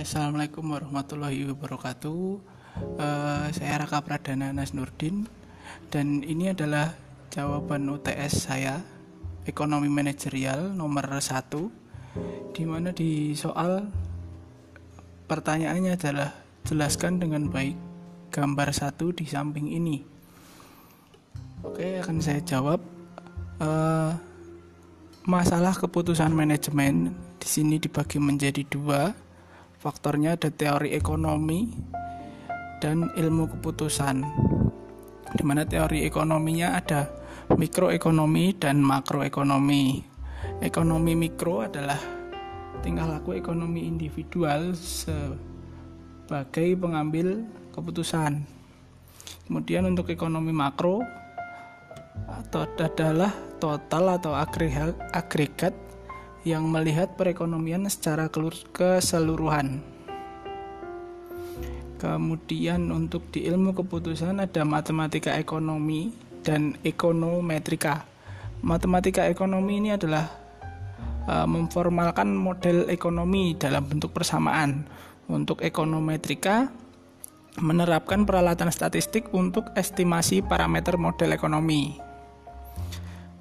assalamualaikum warahmatullahi wabarakatuh. Uh, saya Raka Pradana Nas Nurdin dan ini adalah jawaban UTS saya ekonomi manajerial nomor 1 di mana di soal pertanyaannya adalah jelaskan dengan baik gambar satu di samping ini. Oke, akan saya jawab. Uh, masalah keputusan manajemen di sini dibagi menjadi dua Faktornya ada teori ekonomi dan ilmu keputusan. Di mana teori ekonominya ada mikroekonomi dan makroekonomi. Ekonomi mikro adalah tingkah laku ekonomi individual sebagai pengambil keputusan. Kemudian untuk ekonomi makro atau adalah total atau agregat yang melihat perekonomian secara keseluruhan. Kemudian untuk di ilmu keputusan ada matematika ekonomi dan ekonometrika. Matematika ekonomi ini adalah uh, memformalkan model ekonomi dalam bentuk persamaan. Untuk ekonometrika menerapkan peralatan statistik untuk estimasi parameter model ekonomi.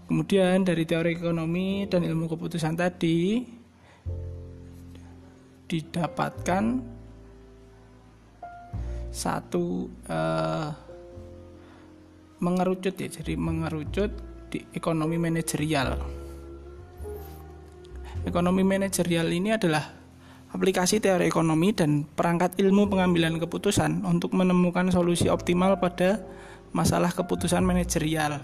Kemudian dari teori ekonomi dan ilmu keputusan tadi didapatkan satu uh, mengerucut ya, jadi mengerucut di ekonomi manajerial. Ekonomi manajerial ini adalah aplikasi teori ekonomi dan perangkat ilmu pengambilan keputusan untuk menemukan solusi optimal pada masalah keputusan manajerial.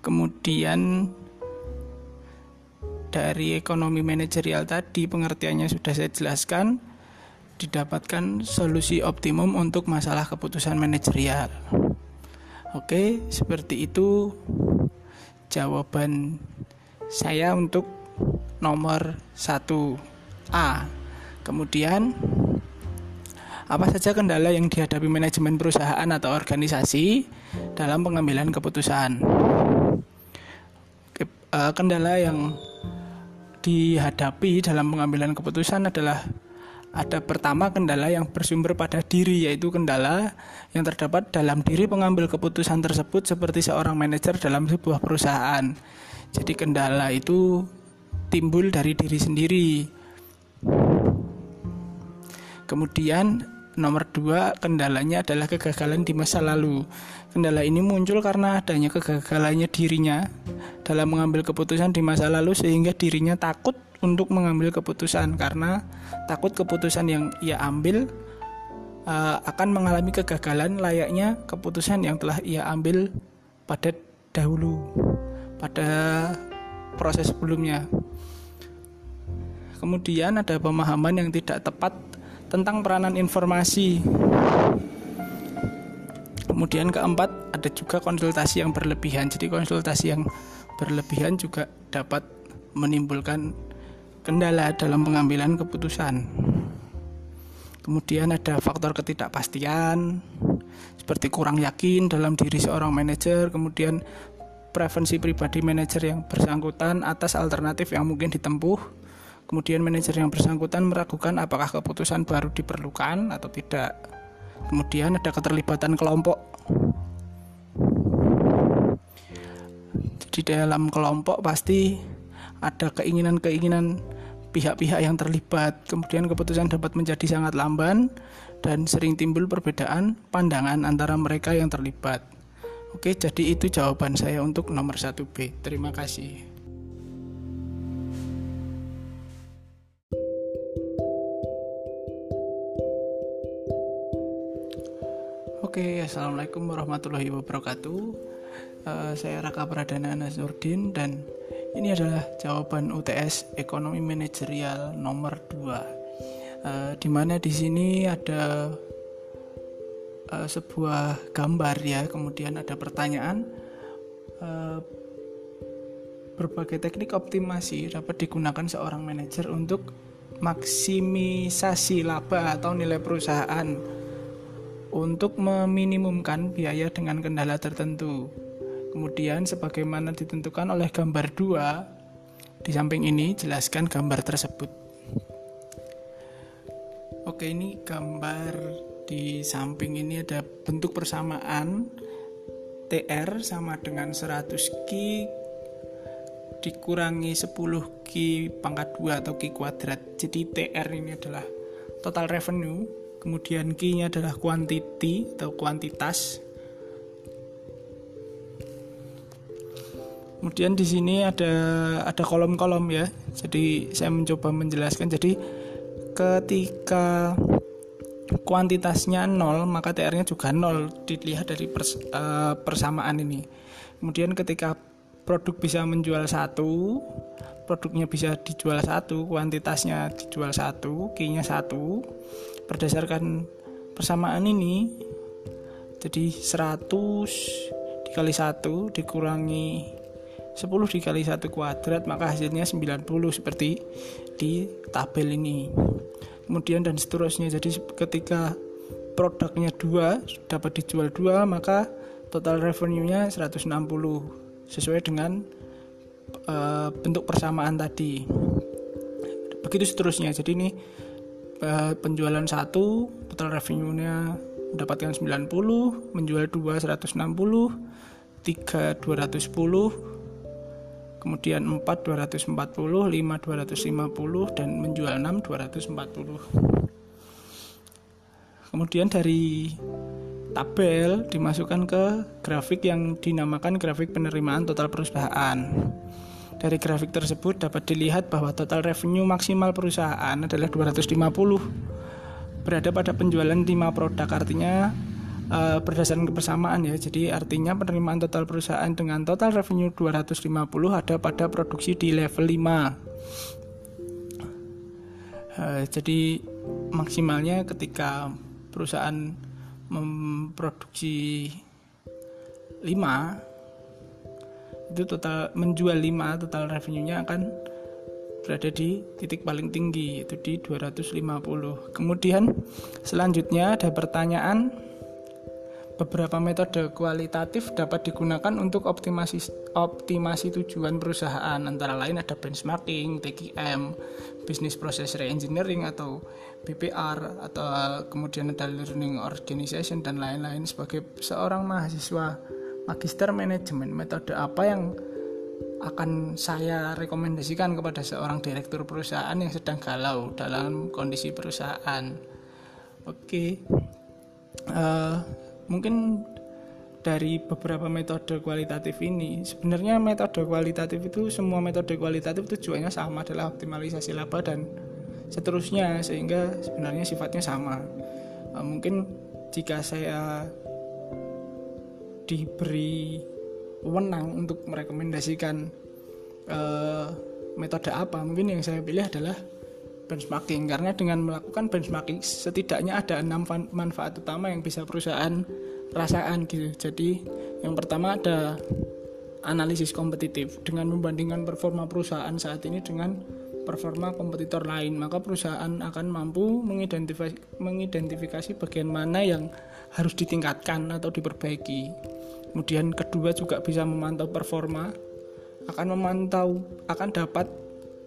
Kemudian dari ekonomi manajerial tadi pengertiannya sudah saya jelaskan didapatkan solusi optimum untuk masalah keputusan manajerial. Oke, seperti itu jawaban saya untuk nomor 1A. Kemudian apa saja kendala yang dihadapi manajemen perusahaan atau organisasi dalam pengambilan keputusan? Uh, kendala yang dihadapi dalam pengambilan keputusan adalah ada pertama kendala yang bersumber pada diri yaitu kendala yang terdapat dalam diri pengambil keputusan tersebut seperti seorang manajer dalam sebuah perusahaan. Jadi kendala itu timbul dari diri sendiri. Kemudian Nomor dua, kendalanya adalah kegagalan di masa lalu. Kendala ini muncul karena adanya kegagalannya dirinya dalam mengambil keputusan di masa lalu sehingga dirinya takut untuk mengambil keputusan karena takut keputusan yang ia ambil uh, akan mengalami kegagalan layaknya keputusan yang telah ia ambil pada dahulu pada proses sebelumnya. Kemudian ada pemahaman yang tidak tepat tentang peranan informasi. Kemudian keempat ada juga konsultasi yang berlebihan. Jadi konsultasi yang berlebihan juga dapat menimbulkan kendala dalam pengambilan keputusan. Kemudian ada faktor ketidakpastian seperti kurang yakin dalam diri seorang manajer, kemudian preferensi pribadi manajer yang bersangkutan atas alternatif yang mungkin ditempuh Kemudian manajer yang bersangkutan meragukan apakah keputusan baru diperlukan atau tidak. Kemudian ada keterlibatan kelompok. Jadi dalam kelompok pasti ada keinginan-keinginan pihak-pihak yang terlibat. Kemudian keputusan dapat menjadi sangat lamban dan sering timbul perbedaan pandangan antara mereka yang terlibat. Oke, jadi itu jawaban saya untuk nomor 1B. Terima kasih. Oke, assalamualaikum warahmatullahi wabarakatuh. Uh, saya Raka Pradana Nazurdin dan ini adalah jawaban UTS Ekonomi Manajerial nomor 2. Uh, eh, di mana di sini ada uh, sebuah gambar ya, kemudian ada pertanyaan. Uh, berbagai teknik optimasi dapat digunakan seorang manajer untuk maksimisasi laba atau nilai perusahaan untuk meminimumkan biaya dengan kendala tertentu. Kemudian sebagaimana ditentukan oleh gambar 2, di samping ini jelaskan gambar tersebut. Oke, ini gambar di samping ini ada bentuk persamaan TR sama dengan 100 Q dikurangi 10 Q pangkat 2 atau Q kuadrat. Jadi TR ini adalah total revenue, kemudian Q-nya adalah quantity atau kuantitas Kemudian di sini ada ada kolom-kolom ya. Jadi saya mencoba menjelaskan. Jadi ketika kuantitasnya nol maka TR-nya juga nol dilihat dari pers, uh, persamaan ini. Kemudian ketika produk bisa menjual satu, produknya bisa dijual satu, kuantitasnya dijual satu, key-nya satu, berdasarkan persamaan ini jadi 100 dikali satu dikurangi 10 dikali 1 kuadrat maka hasilnya 90 seperti di tabel ini. Kemudian dan seterusnya. Jadi ketika produknya dua dapat dijual dua maka total revenue nya 160 sesuai dengan uh, bentuk persamaan tadi. Begitu seterusnya. Jadi ini uh, penjualan satu total revenue nya mendapatkan 90 menjual 2 160 3 210 kemudian 4 240 5 250 dan menjual 6 240 kemudian dari tabel dimasukkan ke grafik yang dinamakan grafik penerimaan total perusahaan. Dari grafik tersebut dapat dilihat bahwa total revenue maksimal perusahaan adalah 250 berada pada penjualan 5 produk artinya uh, berdasarkan kebersamaan ya. Jadi artinya penerimaan total perusahaan dengan total revenue 250 ada pada produksi di level 5. Uh, eh, jadi maksimalnya ketika perusahaan memproduksi 5 itu total menjual 5 total revenue-nya akan berada di titik paling tinggi itu di 250. Kemudian selanjutnya ada pertanyaan Beberapa metode kualitatif dapat digunakan untuk optimasi optimasi tujuan perusahaan antara lain ada benchmarking, TQM, business process reengineering atau BPR atau kemudian ada learning organization dan lain-lain sebagai seorang mahasiswa magister manajemen metode apa yang akan saya rekomendasikan kepada seorang direktur perusahaan yang sedang galau dalam kondisi perusahaan. Oke, okay. uh, eh, mungkin dari beberapa metode kualitatif ini sebenarnya metode kualitatif itu semua metode kualitatif tujuannya sama adalah optimalisasi laba dan seterusnya sehingga sebenarnya sifatnya sama. Uh, mungkin jika saya diberi wewenang untuk merekomendasikan uh, metode apa mungkin yang saya pilih adalah benchmarking. Karena dengan melakukan benchmarking setidaknya ada enam manfaat utama yang bisa perusahaan rasakan gitu. Jadi yang pertama ada analisis kompetitif. Dengan membandingkan performa perusahaan saat ini dengan performa kompetitor lain maka perusahaan akan mampu mengidentifikasi, mengidentifikasi bagian mana yang harus ditingkatkan atau diperbaiki. Kemudian kedua juga bisa memantau performa akan memantau akan dapat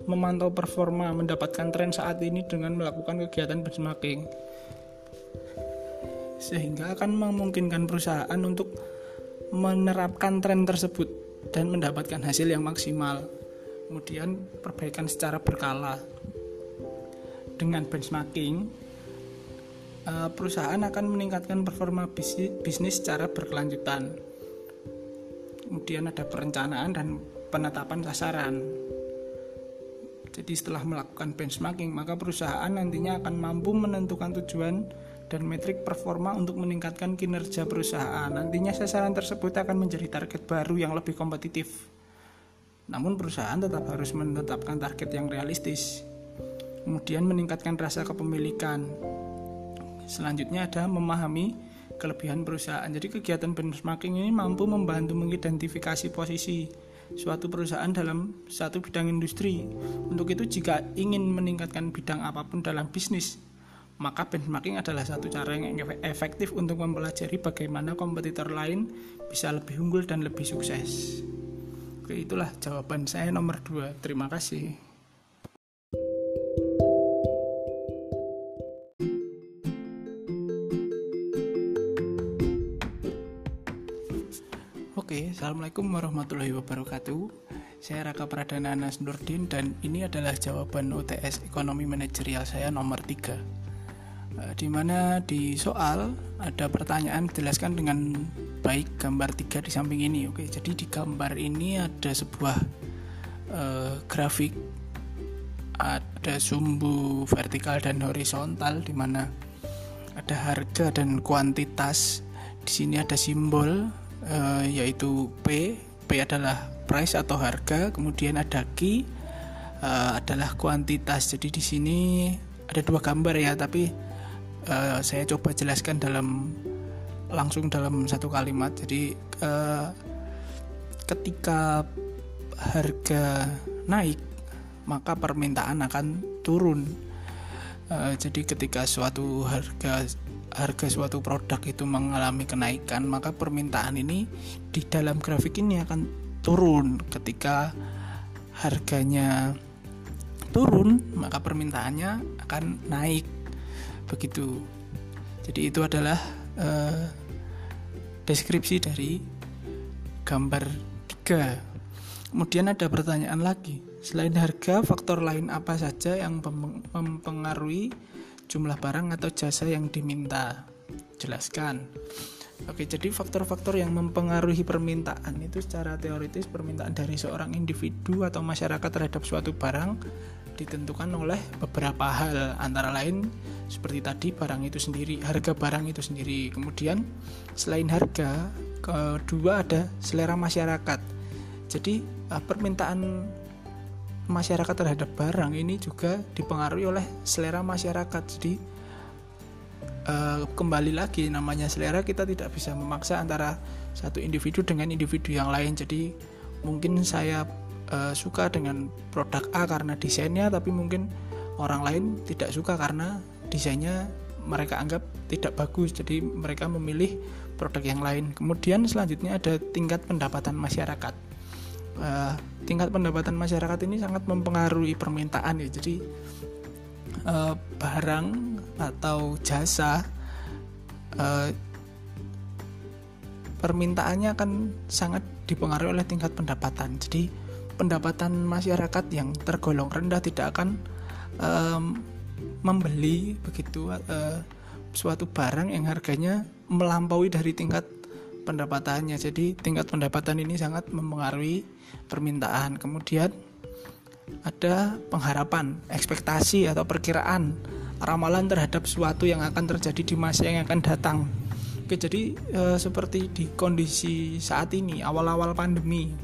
memantau performa mendapatkan tren saat ini dengan melakukan kegiatan benchmarking. Sehingga akan memungkinkan perusahaan untuk menerapkan tren tersebut dan mendapatkan hasil yang maksimal. Kemudian perbaikan secara berkala. Dengan benchmarking eh, perusahaan akan meningkatkan performa bisnis secara berkelanjutan. Kemudian ada perencanaan dan penetapan sasaran jadi setelah melakukan benchmarking, maka perusahaan nantinya akan mampu menentukan tujuan dan metrik performa untuk meningkatkan kinerja perusahaan. Nantinya sasaran tersebut akan menjadi target baru yang lebih kompetitif. Namun perusahaan tetap harus menetapkan target yang realistis. Kemudian meningkatkan rasa kepemilikan. Selanjutnya ada memahami kelebihan perusahaan. Jadi kegiatan benchmarking ini mampu membantu mengidentifikasi posisi suatu perusahaan dalam satu bidang industri. Untuk itu jika ingin meningkatkan bidang apa pun dalam bisnis, maka benchmarking adalah satu cara yang efektif untuk mempelajari bagaimana kompetitor lain bisa lebih unggul dan lebih sukses. Oke, itulah jawaban saya nomor dua. Terima kasih. Assalamualaikum warahmatullahi wabarakatuh. Saya Raka Pradana Anas Nurdin dan ini adalah jawaban UTS Ekonomi Manajerial saya nomor 3. Eh, di mana di soal ada pertanyaan dijelaskan dengan baik gambar tiga di samping ini. Oke, jadi di gambar ini ada sebuah uh, grafik ada sumbu vertikal dan horizontal di mana ada harga dan kuantitas. Di sini ada simbol uh, yaitu P. P adalah price atau harga, kemudian ada Q uh, adalah kuantitas. Jadi di sini ada dua gambar ya, tapi uh, saya coba jelaskan dalam langsung dalam satu kalimat. Jadi uh, ketika harga naik, maka permintaan akan turun. Uh, jadi ketika suatu harga harga suatu produk itu mengalami kenaikan, maka permintaan ini di dalam grafik ini akan turun. Ketika harganya turun, maka permintaannya akan naik. Begitu. Jadi itu adalah uh, deskripsi dari gambar 3. Kemudian ada pertanyaan lagi. Selain harga, faktor lain apa saja yang mempengaruhi jumlah barang atau jasa yang diminta. Jelaskan. Oke, jadi faktor-faktor yang mempengaruhi permintaan itu secara teoritis permintaan dari seorang individu atau masyarakat terhadap suatu barang ditentukan oleh beberapa hal antara lain seperti tadi barang itu sendiri, harga barang itu sendiri. Kemudian selain harga, kedua ada selera masyarakat. Jadi eh, permintaan masyarakat terhadap barang ini juga dipengaruhi oleh selera masyarakat. Jadi uh, kembali lagi namanya selera kita tidak bisa memaksa antara satu individu dengan individu yang lain. Jadi mungkin saya uh, suka dengan produk A karena desainnya, tapi mungkin orang lain tidak suka karena desainnya mereka anggap tidak bagus. Jadi mereka memilih produk yang lain. Kemudian selanjutnya ada tingkat pendapatan masyarakat uh, tingkat pendapatan masyarakat ini sangat mempengaruhi permintaan ya jadi uh, barang atau jasa uh, permintaannya akan sangat dipengaruhi oleh tingkat pendapatan jadi pendapatan masyarakat yang tergolong rendah tidak akan um, membeli begitu uh, suatu barang yang harganya melampaui dari tingkat pendapatannya. Jadi tingkat pendapatan ini sangat mempengaruhi permintaan. Kemudian ada pengharapan, ekspektasi atau perkiraan ramalan terhadap sesuatu yang akan terjadi di masa yang akan datang. Oke, jadi e, seperti di kondisi saat ini awal-awal pandemi,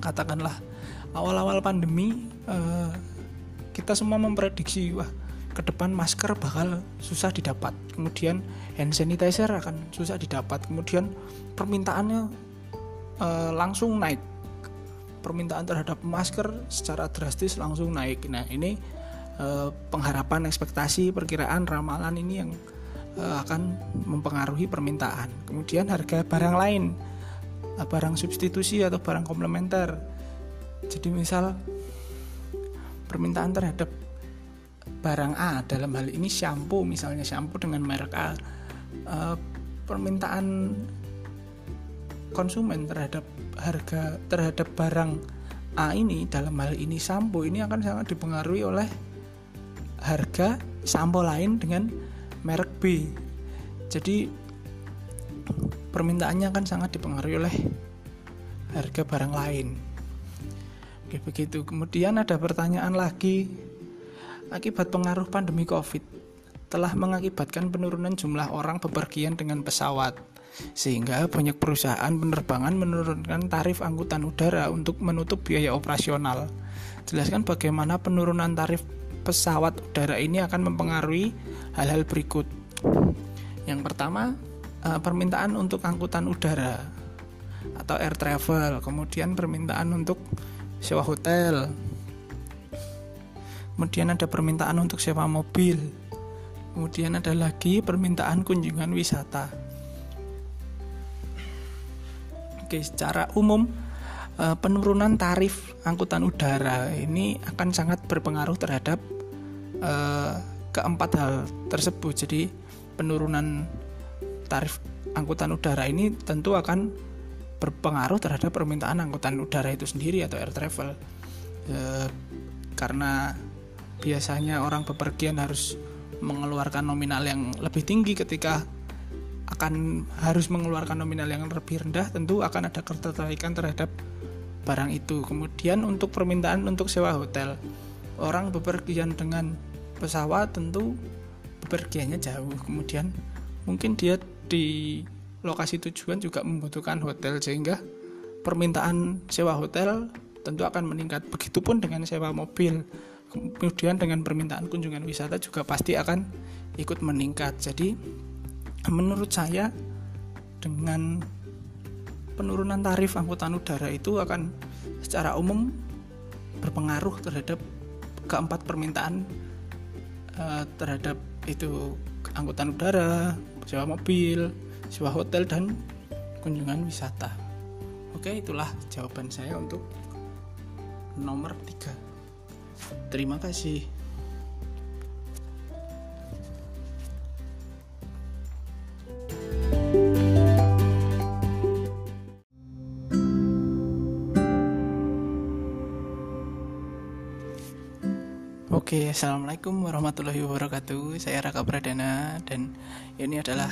katakanlah awal-awal pandemi e, kita semua memprediksi wah ke depan masker bakal susah didapat kemudian hand sanitizer akan susah didapat kemudian permintaannya e, langsung naik permintaan terhadap masker secara drastis langsung naik. Nah ini e, pengharapan ekspektasi perkiraan ramalan ini yang e, akan mempengaruhi permintaan. Kemudian harga barang lain barang substitusi atau barang komplementer. Jadi misal permintaan terhadap barang A dalam hal ini shampoo misalnya shampoo dengan merek A uh, permintaan konsumen terhadap harga terhadap barang A ini dalam hal ini shampoo ini akan sangat dipengaruhi oleh harga shampoo lain dengan merek B. Jadi permintaannya akan sangat dipengaruhi oleh harga barang lain. Oke begitu. Kemudian ada pertanyaan lagi. Akibat pengaruh pandemi Covid telah mengakibatkan penurunan jumlah orang bepergian dengan pesawat sehingga banyak perusahaan penerbangan menurunkan tarif angkutan udara untuk menutup biaya operasional. Jelaskan bagaimana penurunan tarif pesawat udara ini akan mempengaruhi hal-hal berikut. Yang pertama, eh, permintaan untuk angkutan udara atau air travel, kemudian permintaan untuk sewa hotel, kemudian ada permintaan untuk sewa mobil, kemudian ada lagi permintaan kunjungan wisata. Oke, secara umum uh, penurunan tarif angkutan udara ini akan sangat berpengaruh terhadap uh, keempat hal tersebut. Jadi penurunan tarif angkutan udara ini tentu akan berpengaruh terhadap permintaan angkutan udara itu sendiri atau air travel. Uh, karena biasanya orang bepergian harus mengeluarkan nominal yang lebih tinggi ketika akan harus mengeluarkan nominal yang lebih rendah tentu akan ada ketertarikan terhadap barang itu. Kemudian untuk permintaan untuk sewa hotel orang bepergian dengan pesawat tentu bepergiannya jauh. Kemudian mungkin dia di lokasi tujuan juga membutuhkan hotel sehingga permintaan sewa hotel tentu akan meningkat. Begitupun dengan sewa mobil kemudian dengan permintaan kunjungan wisata juga pasti akan ikut meningkat jadi menurut saya dengan penurunan tarif angkutan udara itu akan secara umum berpengaruh terhadap keempat permintaan uh, terhadap itu angkutan udara, sewa mobil, sewa hotel dan kunjungan wisata. Oke, itulah jawaban saya untuk nomor tiga. Terima kasih. Oke, assalamualaikum warahmatullahi wabarakatuh. Saya Raka Pradana dan ini adalah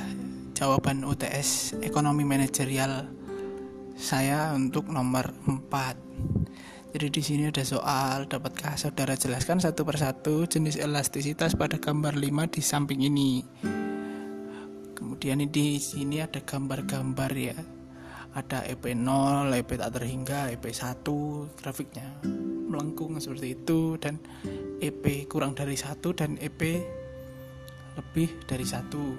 jawaban UTS Ekonomi Manajerial saya untuk nomor 4. Jadi di sini ada soal, dapatkah saudara jelaskan satu persatu jenis elastisitas pada gambar 5 di samping ini? Kemudian di sini ada gambar-gambar ya. Ada EP0, EP tak terhingga, EP1, grafiknya melengkung seperti itu dan EP kurang dari satu dan EP lebih dari satu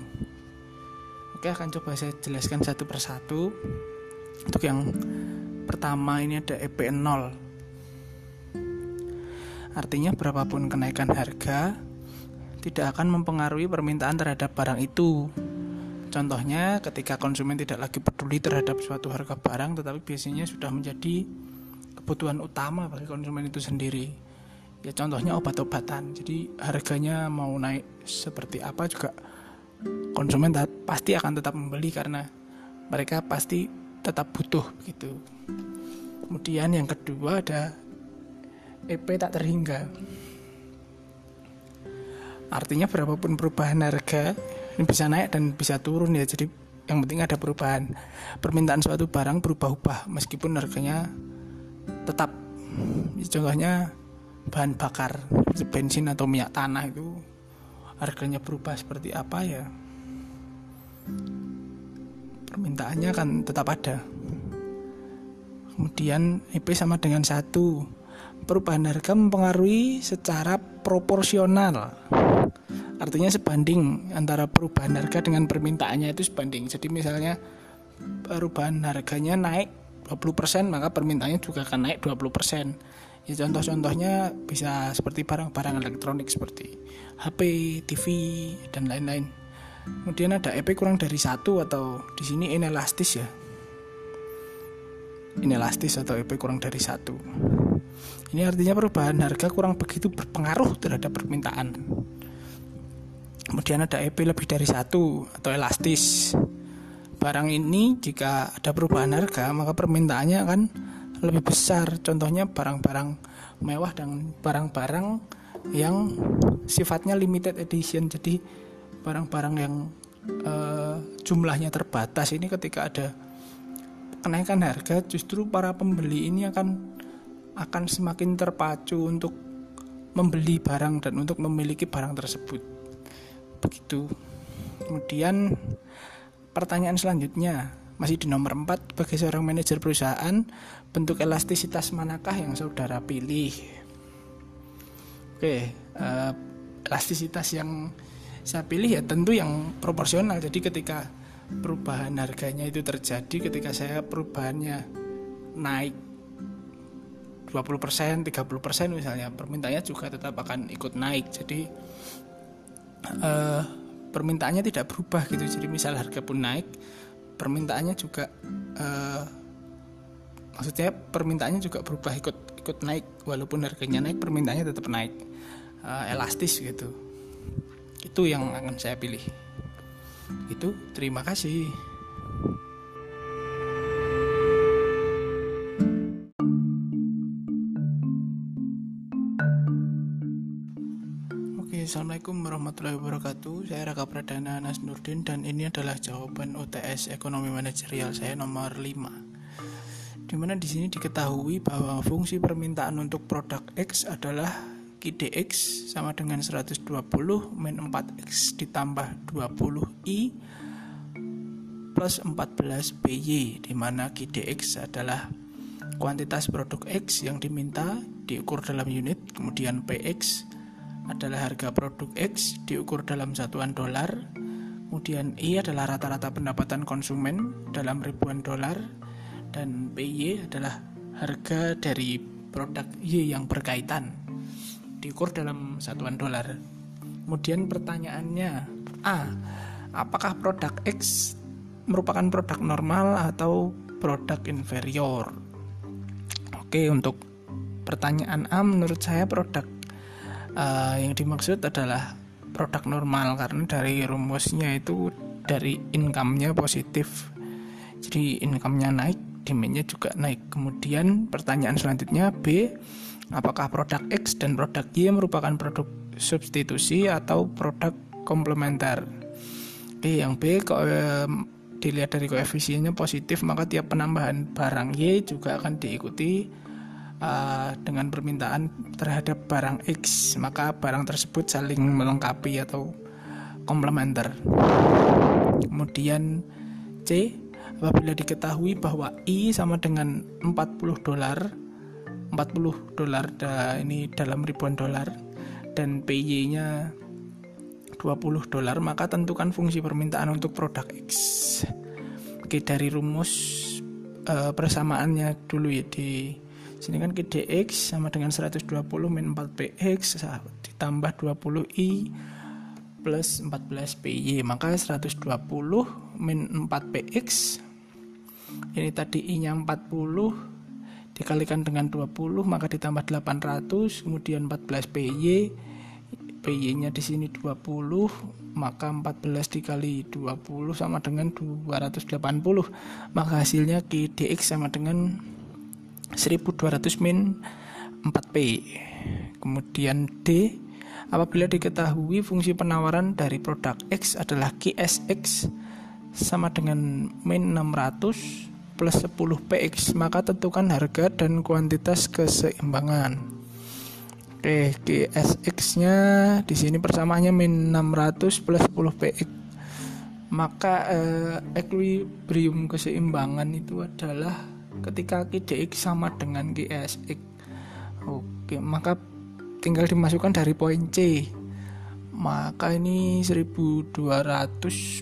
oke akan coba saya jelaskan satu persatu untuk yang pertama ini ada EP 0 artinya berapapun kenaikan harga tidak akan mempengaruhi permintaan terhadap barang itu. Contohnya ketika konsumen tidak lagi peduli terhadap suatu harga barang tetapi biasanya sudah menjadi kebutuhan utama bagi konsumen itu sendiri. Ya contohnya obat-obatan. Jadi harganya mau naik seperti apa juga konsumen pasti akan tetap membeli karena mereka pasti tetap butuh begitu. Kemudian yang kedua ada EP tak terhingga. Artinya berapapun perubahan harga ini bisa naik dan bisa turun ya. Jadi yang penting ada perubahan. Permintaan suatu barang berubah-ubah meskipun harganya tetap. Contohnya bahan bakar bensin atau minyak tanah itu harganya berubah seperti apa ya? Permintaannya kan tetap ada. Kemudian EP sama dengan satu perubahan harga mempengaruhi secara proporsional. Artinya sebanding antara perubahan harga dengan permintaannya itu sebanding. Jadi misalnya perubahan harganya naik 20% maka permintaannya juga akan naik 20% ya contoh-contohnya bisa seperti barang-barang elektronik seperti HP, TV dan lain-lain. Kemudian ada EP kurang dari satu atau di sini inelastis ya. Inelastis atau EP kurang dari satu ini artinya perubahan harga kurang begitu berpengaruh terhadap permintaan. Kemudian ada EP lebih dari satu atau elastis. Barang ini jika ada perubahan harga maka permintaannya akan lebih besar. Contohnya barang-barang mewah dan barang-barang yang sifatnya limited edition. Jadi barang-barang yang uh, jumlahnya terbatas ini ketika ada kenaikan harga justru para pembeli ini akan akan semakin terpacu untuk membeli barang dan untuk memiliki barang tersebut begitu kemudian Pertanyaan selanjutnya, masih di nomor 4, bagi seorang manajer perusahaan, bentuk elastisitas manakah yang saudara pilih? Oke, uh, elastisitas yang saya pilih ya tentu yang proporsional. Jadi ketika perubahan harganya itu terjadi, ketika saya perubahannya naik 20%, 30% misalnya, permintaannya juga tetap akan ikut naik. Jadi uh, permintaannya tidak berubah gitu. Jadi misal harga pun naik permintaannya juga uh, maksudnya permintaannya juga berubah ikut ikut naik. Walaupun harganya naik permintaannya tetap naik. Uh, elastis gitu. Itu yang akan saya pilih. Itu terima kasih Assalamualaikum warahmatullahi wabarakatuh. Saya Raka Pradana Anas Nurdin dan ini adalah jawaban UTS Ekonomi Manajerial saya nomor 5. Di mana di sini diketahui bahwa fungsi permintaan untuk produk X adalah QDX sama dengan 120 min 4X ditambah 20I plus 14 BY di mana QDX adalah kuantitas produk X yang diminta diukur dalam unit, kemudian PX adalah harga produk X diukur dalam satuan dolar, kemudian I adalah rata-rata pendapatan konsumen dalam ribuan dolar, dan PY adalah harga dari produk Y yang berkaitan diukur dalam satuan dolar. Kemudian pertanyaannya, A. Apakah produk X merupakan produk normal atau produk inferior? Oke, untuk pertanyaan A menurut saya produk uh, yang dimaksud adalah produk normal karena dari rumusnya itu dari income-nya positif. Jadi income-nya naik demandnya juga naik. Kemudian pertanyaan selanjutnya B apakah produk X dan produk Y merupakan produk substitusi atau produk komplementer? Oke yang B kalau dilihat dari koefisiennya positif maka tiap penambahan barang Y juga akan diikuti uh, dengan permintaan terhadap barang X, maka barang tersebut saling melengkapi atau komplementer. Kemudian C, apabila diketahui bahwa I sama dengan 40 dolar, 40 dolar ini dalam ribuan dolar dan PY-nya 20 dolar, maka tentukan fungsi permintaan untuk produk X. Oke, dari rumus uh, persamaannya dulu ya di Sini kan dx sama dengan 120 min 4px ditambah 20i plus 14py. Maka 120 min 4px ini tadi i-nya 40 dikalikan dengan 20 maka ditambah 800 kemudian 14 PY PY nya di sini 20 maka 14 dikali 20 sama dengan 280 maka hasilnya dx sama dengan 1200 min 4P. Kemudian D, apabila diketahui fungsi penawaran dari produk X adalah QSX sama dengan min 600 plus 10 PX, maka tentukan harga dan kuantitas keseimbangan. Oke, QSX-nya di sini persamaannya min 600 plus 10 PX. Maka eh, equilibrium keseimbangan itu adalah ketika QDX sama dengan GSX oke maka tinggal dimasukkan dari poin C. Maka ini 1200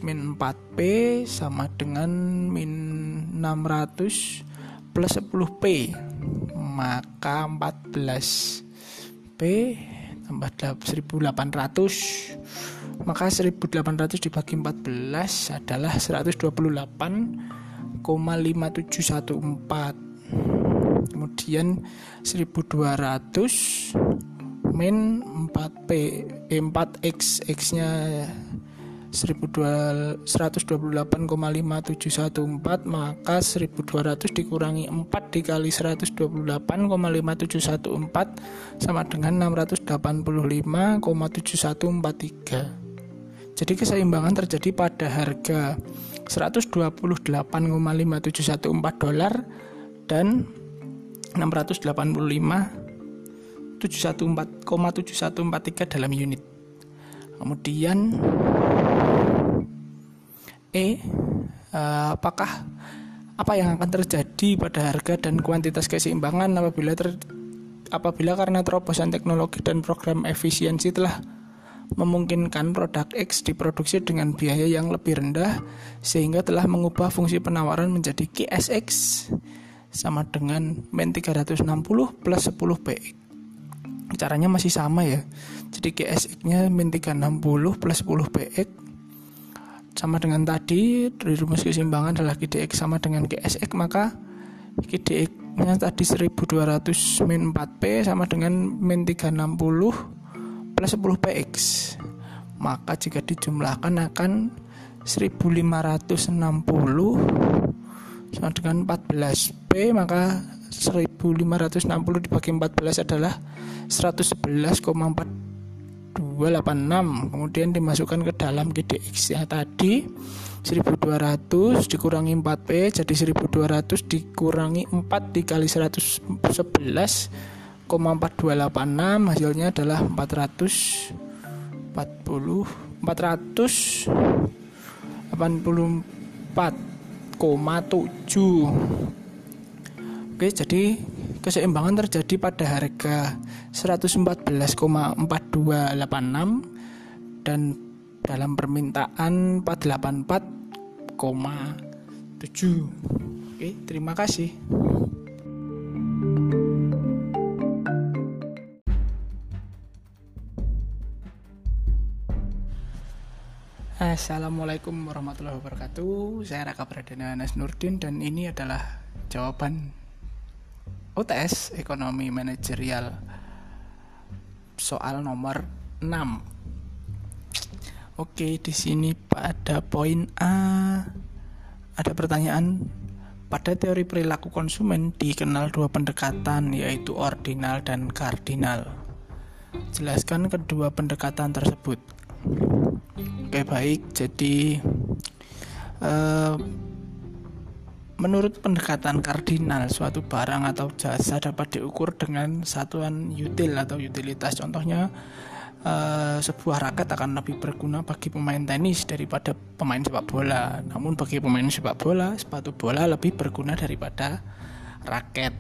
min 4P sama dengan min 600 plus 10P maka 14P tambah 1800 maka 1800 dibagi 14 adalah 128 0,5714 kemudian 1200 min 4P eh, 4X X nya 128,5714 maka 1200 dikurangi 4 dikali 128,5714 sama dengan 685,7143 jadi keseimbangan terjadi pada harga 128,5714 dolar dan 685,7143 dalam unit. Kemudian E apakah apa yang akan terjadi pada harga dan kuantitas keseimbangan apabila ter, apabila karena terobosan teknologi dan program efisiensi telah memungkinkan produk X diproduksi dengan biaya yang lebih rendah sehingga telah mengubah fungsi penawaran menjadi KSX sama dengan min 360 plus 10 PX caranya masih sama ya. Jadi KSX nya min 360 plus 10 PX sama dengan tadi dari rumus keseimbangan adalah KDX sama dengan KSX maka KDX yang tadi 1200 min 4P sama dengan min 360 plus 10 PX maka jika dijumlahkan akan 1560 sama dengan 14P maka 1560 dibagi 14 adalah 111,4286 kemudian dimasukkan ke dalam GDX ya tadi 1200 dikurangi 4P jadi 1200 dikurangi 4 dikali 111,4286 hasilnya adalah 440 484,7 Oke, jadi keseimbangan terjadi pada harga 114,4286 dan dalam permintaan 484,7. Oke, terima kasih. Assalamualaikum warahmatullahi wabarakatuh. Saya Raka Pradana Anas Nurdin dan ini adalah jawaban UTS Ekonomi Manajerial soal nomor 6. Oke, di sini pada poin A ada pertanyaan pada teori perilaku konsumen dikenal dua pendekatan yaitu ordinal dan kardinal. Jelaskan kedua pendekatan tersebut. Oke, baik. Jadi eh, Menurut pendekatan kardinal, suatu barang atau jasa dapat diukur dengan satuan util atau utilitas. Contohnya, uh, sebuah raket akan lebih berguna bagi pemain tenis daripada pemain sepak bola. Namun bagi pemain sepak bola, sepatu bola lebih berguna daripada raket.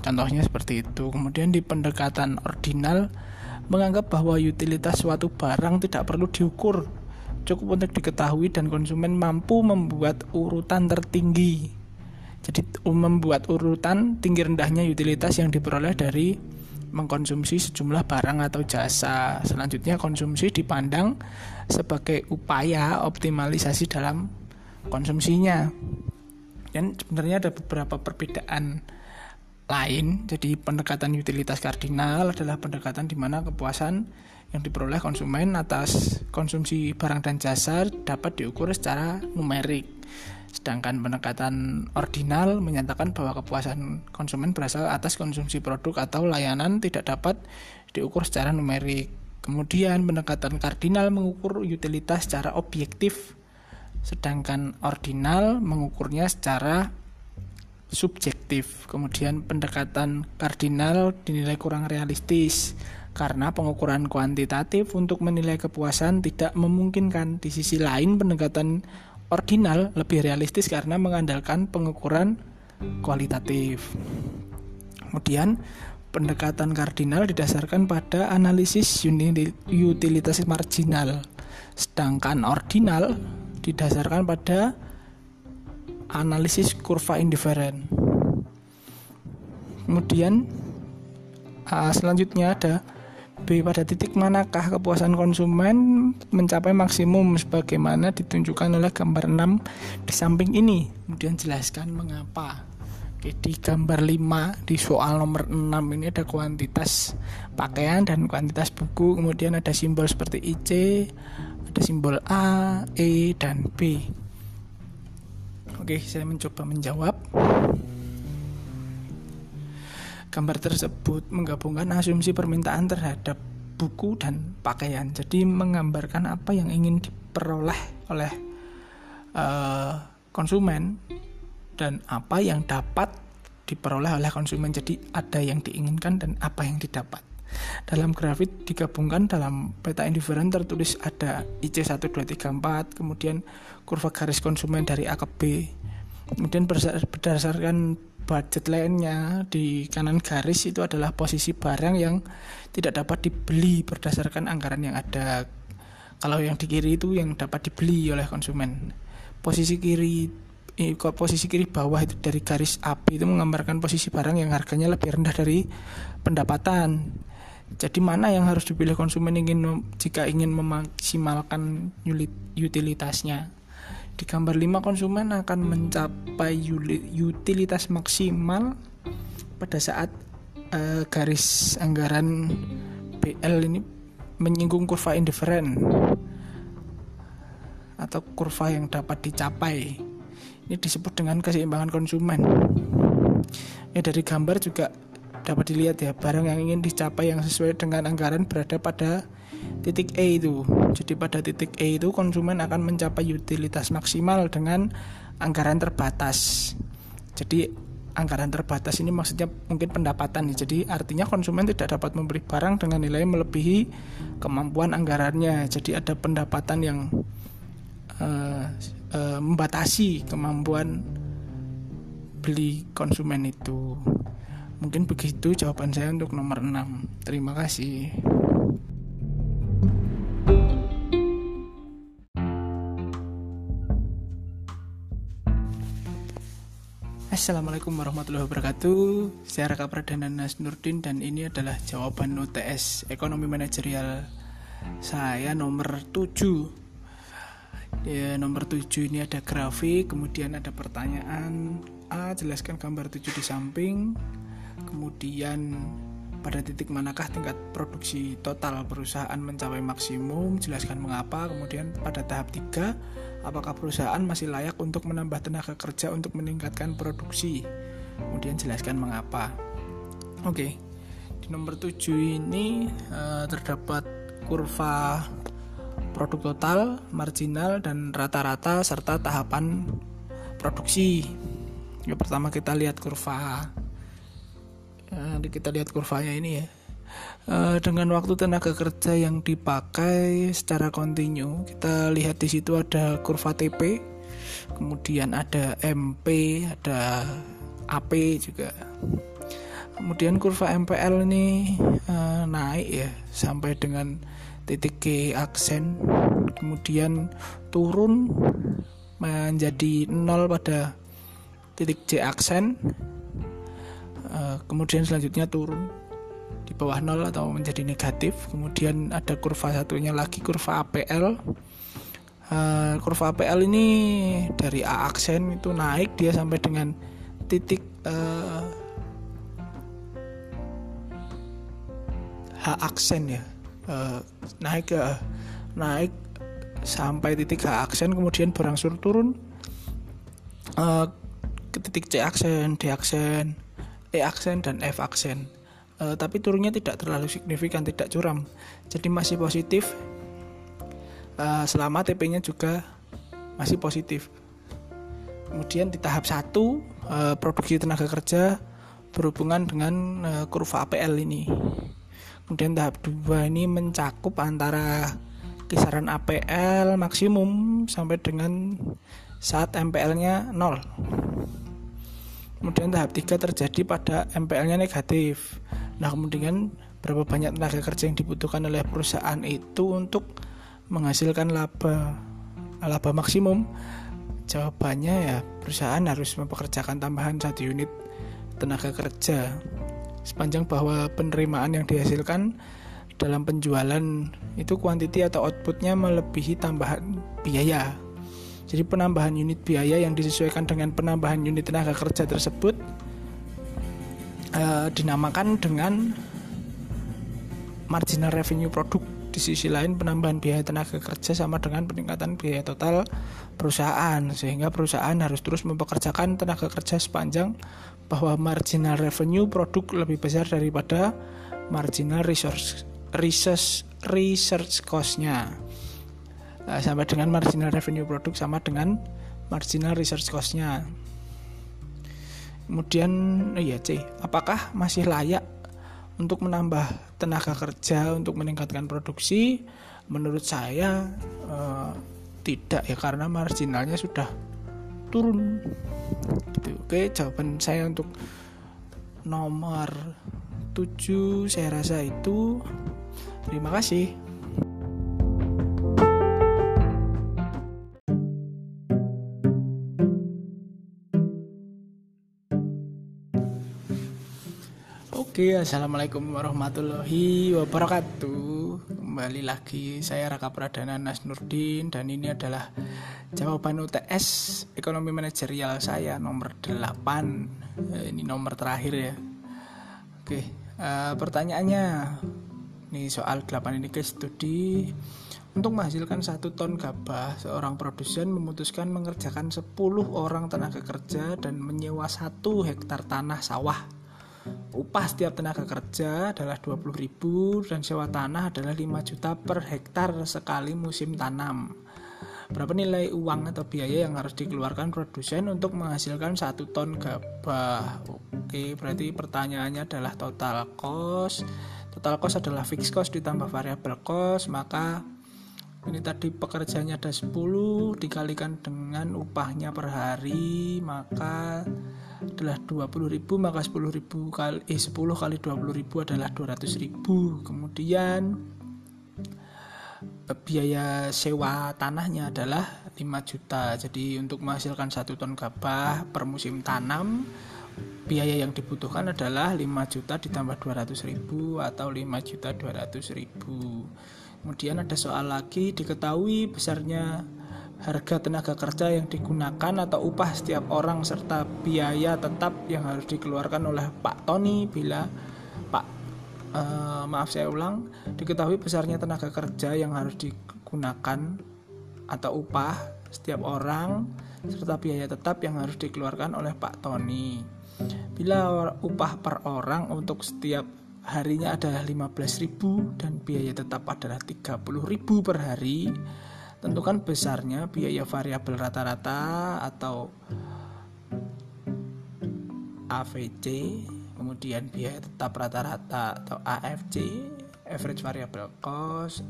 Contohnya seperti itu. Kemudian di pendekatan ordinal menganggap bahwa utilitas suatu barang tidak perlu diukur cukup untuk diketahui dan konsumen mampu membuat urutan tertinggi. Jadi membuat urutan tinggi rendahnya utilitas yang diperoleh dari mengkonsumsi sejumlah barang atau jasa. Selanjutnya konsumsi dipandang sebagai upaya optimalisasi dalam konsumsinya. Dan sebenarnya ada beberapa perbedaan lain. Jadi pendekatan utilitas kardinal adalah pendekatan di mana kepuasan yang diperoleh konsumen atas konsumsi barang dan jasa dapat diukur secara numerik. Sedangkan pendekatan ordinal menyatakan bahwa kepuasan konsumen berasal atas konsumsi produk atau layanan tidak dapat diukur secara numerik. Kemudian pendekatan kardinal mengukur utilitas secara objektif, sedangkan ordinal mengukurnya secara subjektif. Kemudian pendekatan kardinal dinilai kurang realistis karena pengukuran kuantitatif untuk menilai kepuasan tidak memungkinkan. Di sisi lain, pendekatan ordinal lebih realistis karena mengandalkan pengukuran kualitatif. Kemudian, pendekatan kardinal didasarkan pada analisis utilitas marginal, sedangkan ordinal didasarkan pada analisis kurva indiferen. Kemudian, uh, selanjutnya ada B. Pada titik manakah kepuasan konsumen mencapai maksimum sebagaimana ditunjukkan oleh gambar 6 di samping ini. Kemudian jelaskan mengapa. Oke, di gambar 5 di soal nomor 6 ini ada kuantitas pakaian dan kuantitas buku, kemudian ada simbol seperti IC, ada simbol A, E, dan B. Oke, saya mencoba menjawab. Gambar tersebut menggabungkan asumsi permintaan terhadap buku dan pakaian. Jadi menggambarkan apa yang ingin diperoleh oleh uh, konsumen dan apa yang dapat diperoleh oleh konsumen. Jadi ada yang diinginkan dan apa yang didapat. Dalam grafik digabungkan dalam peta indifferent tertulis ada IC 1 2 3 4, kemudian kurva garis konsumen dari A ke B. Kemudian berdasarkan budget lainnya di kanan garis itu adalah posisi barang yang tidak dapat dibeli berdasarkan anggaran yang ada. Kalau yang di kiri itu yang dapat dibeli oleh konsumen. Posisi kiri posisi kiri bawah itu dari garis api itu menggambarkan posisi barang yang harganya lebih rendah dari pendapatan. Jadi mana yang harus dipilih konsumen ingin jika ingin memaksimalkan utilitasnya? Di gambar 5 konsumen akan mencapai utilitas maksimal pada saat uh, garis anggaran BL ini menyinggung kurva indifferent atau kurva yang dapat dicapai. Ini disebut dengan keseimbangan konsumen. Ya dari gambar juga dapat dilihat ya barang yang ingin dicapai yang sesuai dengan anggaran berada pada titik E itu. Jadi pada titik E itu konsumen akan mencapai utilitas maksimal dengan anggaran terbatas. Jadi anggaran terbatas ini maksudnya mungkin pendapatan nih. Jadi artinya konsumen tidak dapat membeli barang dengan nilai melebihi kemampuan anggarannya. Jadi ada pendapatan yang uh, uh, membatasi kemampuan beli konsumen itu. Mungkin begitu jawaban saya untuk nomor 6. Terima kasih. Assalamualaikum warahmatullahi wabarakatuh. Saya Raka Pradana Nurdin Dan ini adalah jawaban UTS Ekonomi Manajerial. Saya nomor 7 ya, Nomor 7 ini ada grafik Kemudian ada pertanyaan. A Jelaskan gambar 7 di samping Kemudian pada titik manakah tingkat produksi total perusahaan mencapai maksimum? Jelaskan mengapa. Kemudian pada tahap 3 apakah perusahaan masih layak untuk menambah tenaga kerja untuk meningkatkan produksi? Kemudian jelaskan mengapa. Oke di nomor 7 ini uh, terdapat kurva produk total marginal dan rata-rata serta tahapan produksi. Yang pertama kita lihat kurva Nah, kita lihat kurvanya ini ya. Uh, dengan waktu tenaga kerja yang dipakai secara kontinu, kita lihat di situ ada kurva TP, kemudian ada MP, ada AP juga. Kemudian kurva MPL ini uh, naik ya sampai dengan titik G aksen, kemudian turun menjadi nol pada titik J aksen Eh, kemudian selanjutnya turun di bawah nol atau menjadi negatif. Kemudian ada kurva satunya lagi kurva APL uh, kurva APL ini dari A aksen itu naik dia sampai dengan titik uh, H aksen ya. Uh, naik ke naik sampai titik H aksen kemudian berangsur turun uh, ke titik C aksen D aksen E aksen dan F aksen. E, tapi turunnya tidak terlalu signifikan, tidak curam. Jadi masih positif. E, selama TP-nya juga masih positif. Kemudian di tahap 1 e, produksi tenaga kerja berhubungan dengan e, kurva APL ini. Kemudian tahap 2 ini mencakup antara kisaran APL maksimum sampai dengan saat MPL-nya 0 kemudian tahap 3 terjadi pada MPL-nya negatif. Nah kemudian berapa banyak tenaga kerja yang dibutuhkan oleh perusahaan itu untuk menghasilkan laba laba maksimum? Jawabannya ya perusahaan harus mempekerjakan tambahan satu unit tenaga kerja. Sepanjang bahwa penerimaan yang dihasilkan dalam penjualan itu kuantiti atau outputnya melebihi tambahan biaya jadi penambahan unit biaya yang disesuaikan dengan penambahan unit tenaga kerja tersebut uh, dinamakan dengan marginal revenue produk. Di sisi lain penambahan biaya tenaga kerja sama dengan peningkatan biaya total perusahaan sehingga perusahaan harus terus mempekerjakan tenaga kerja sepanjang bahwa marginal revenue produk lebih besar daripada marginal resource research research cost-nya. Eh, sampai dengan marginal revenue produk sama dengan marginal research cost-nya. Kemudian iya C, apakah masih layak untuk menambah tenaga kerja untuk meningkatkan produksi? Menurut saya uh, tidak ya karena marginalnya sudah turun. Gitu. Oke, jawaban saya untuk nomor 7 saya rasa itu terima kasih. Oke, assalamualaikum warahmatullahi wabarakatuh. Kembali lagi saya Raka Pradana Nas Nurdin dan ini adalah jawaban UTS ekonomi manajerial saya nomor 8. Eh, ini nomor terakhir ya. Oke, uh, pertanyaannya nih soal 8 ini ke studi untuk menghasilkan satu ton gabah, seorang produsen memutuskan mengerjakan 10 orang tenaga kerja dan menyewa satu hektar tanah sawah. Upah setiap tenaga kerja adalah 20.000 dan sewa tanah adalah 5 juta per hektar sekali musim tanam. Berapa nilai uang atau biaya yang harus dikeluarkan produsen untuk menghasilkan satu ton gabah? Oke, berarti pertanyaannya adalah total cost. Total cost adalah fixed cost ditambah variable cost, maka ini tadi pekerjaannya ada 10 dikalikan dengan upahnya per hari maka adalah 20.000 maka 10.000 kali eh 10 kali 20.000 adalah 200.000 kemudian eh, biaya sewa tanahnya adalah 5 juta. Jadi untuk menghasilkan satu ton gabah per musim tanam biaya yang dibutuhkan adalah 5 juta ditambah 200.000 atau 5 juta 200.000 Kemudian ada soal lagi diketahui besarnya harga tenaga kerja yang digunakan atau upah setiap orang serta biaya tetap yang harus dikeluarkan oleh Pak Tony bila Pak uh, maaf saya ulang diketahui besarnya tenaga kerja yang harus digunakan atau upah setiap orang serta biaya tetap yang harus dikeluarkan oleh Pak Tony. Bila upah per orang untuk setiap harinya adalah 15.000 dan biaya tetap adalah 30.000 per hari. Tentukan besarnya biaya variabel rata-rata atau AVC kemudian biaya tetap rata-rata atau AFC average variable cost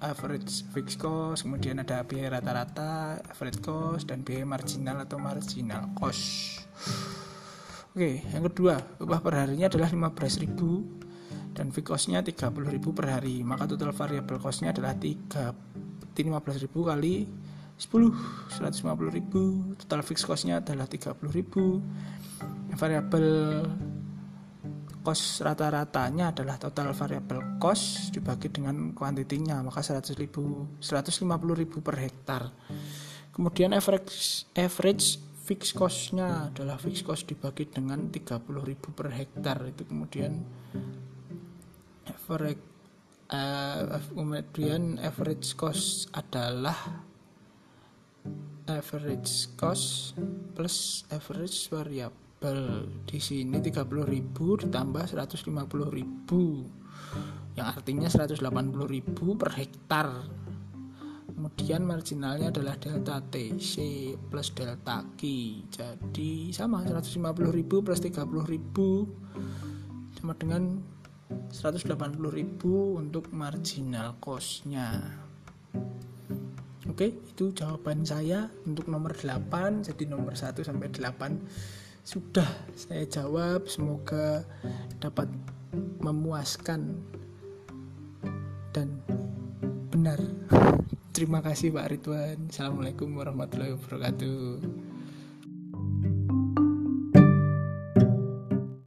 average fixed cost kemudian ada biaya rata-rata average cost dan biaya marginal atau marginal cost. Oke, yang kedua, upah per harinya adalah 15.000 dan fixed costnya 30.000 per hari. Maka total variable costnya adalah 3 15.000 kali 10 150.000 total fixed costnya adalah 30.000 variabel cost rata-ratanya adalah total variable cost dibagi dengan kuantitinya. Maka 100.000 150.000 per hektar. Kemudian average average fixed costnya adalah fixed cost dibagi dengan 30.000 per hektar. Itu kemudian average uh, kemudian average cost adalah average cost plus average variable. Di sini 30.000 ditambah 150.000 yang artinya 180.000 per hektar. Kemudian marginalnya adalah delta TC plus delta Q. Jadi sama 150.000 plus 30.000 sama dengan 180.000 untuk marginal costnya Oke, itu jawaban saya untuk nomor 8. Jadi nomor 1 sampai 8 sudah saya jawab. Semoga dapat memuaskan dan benar. Terima kasih Pak Ridwan. Assalamualaikum warahmatullahi wabarakatuh.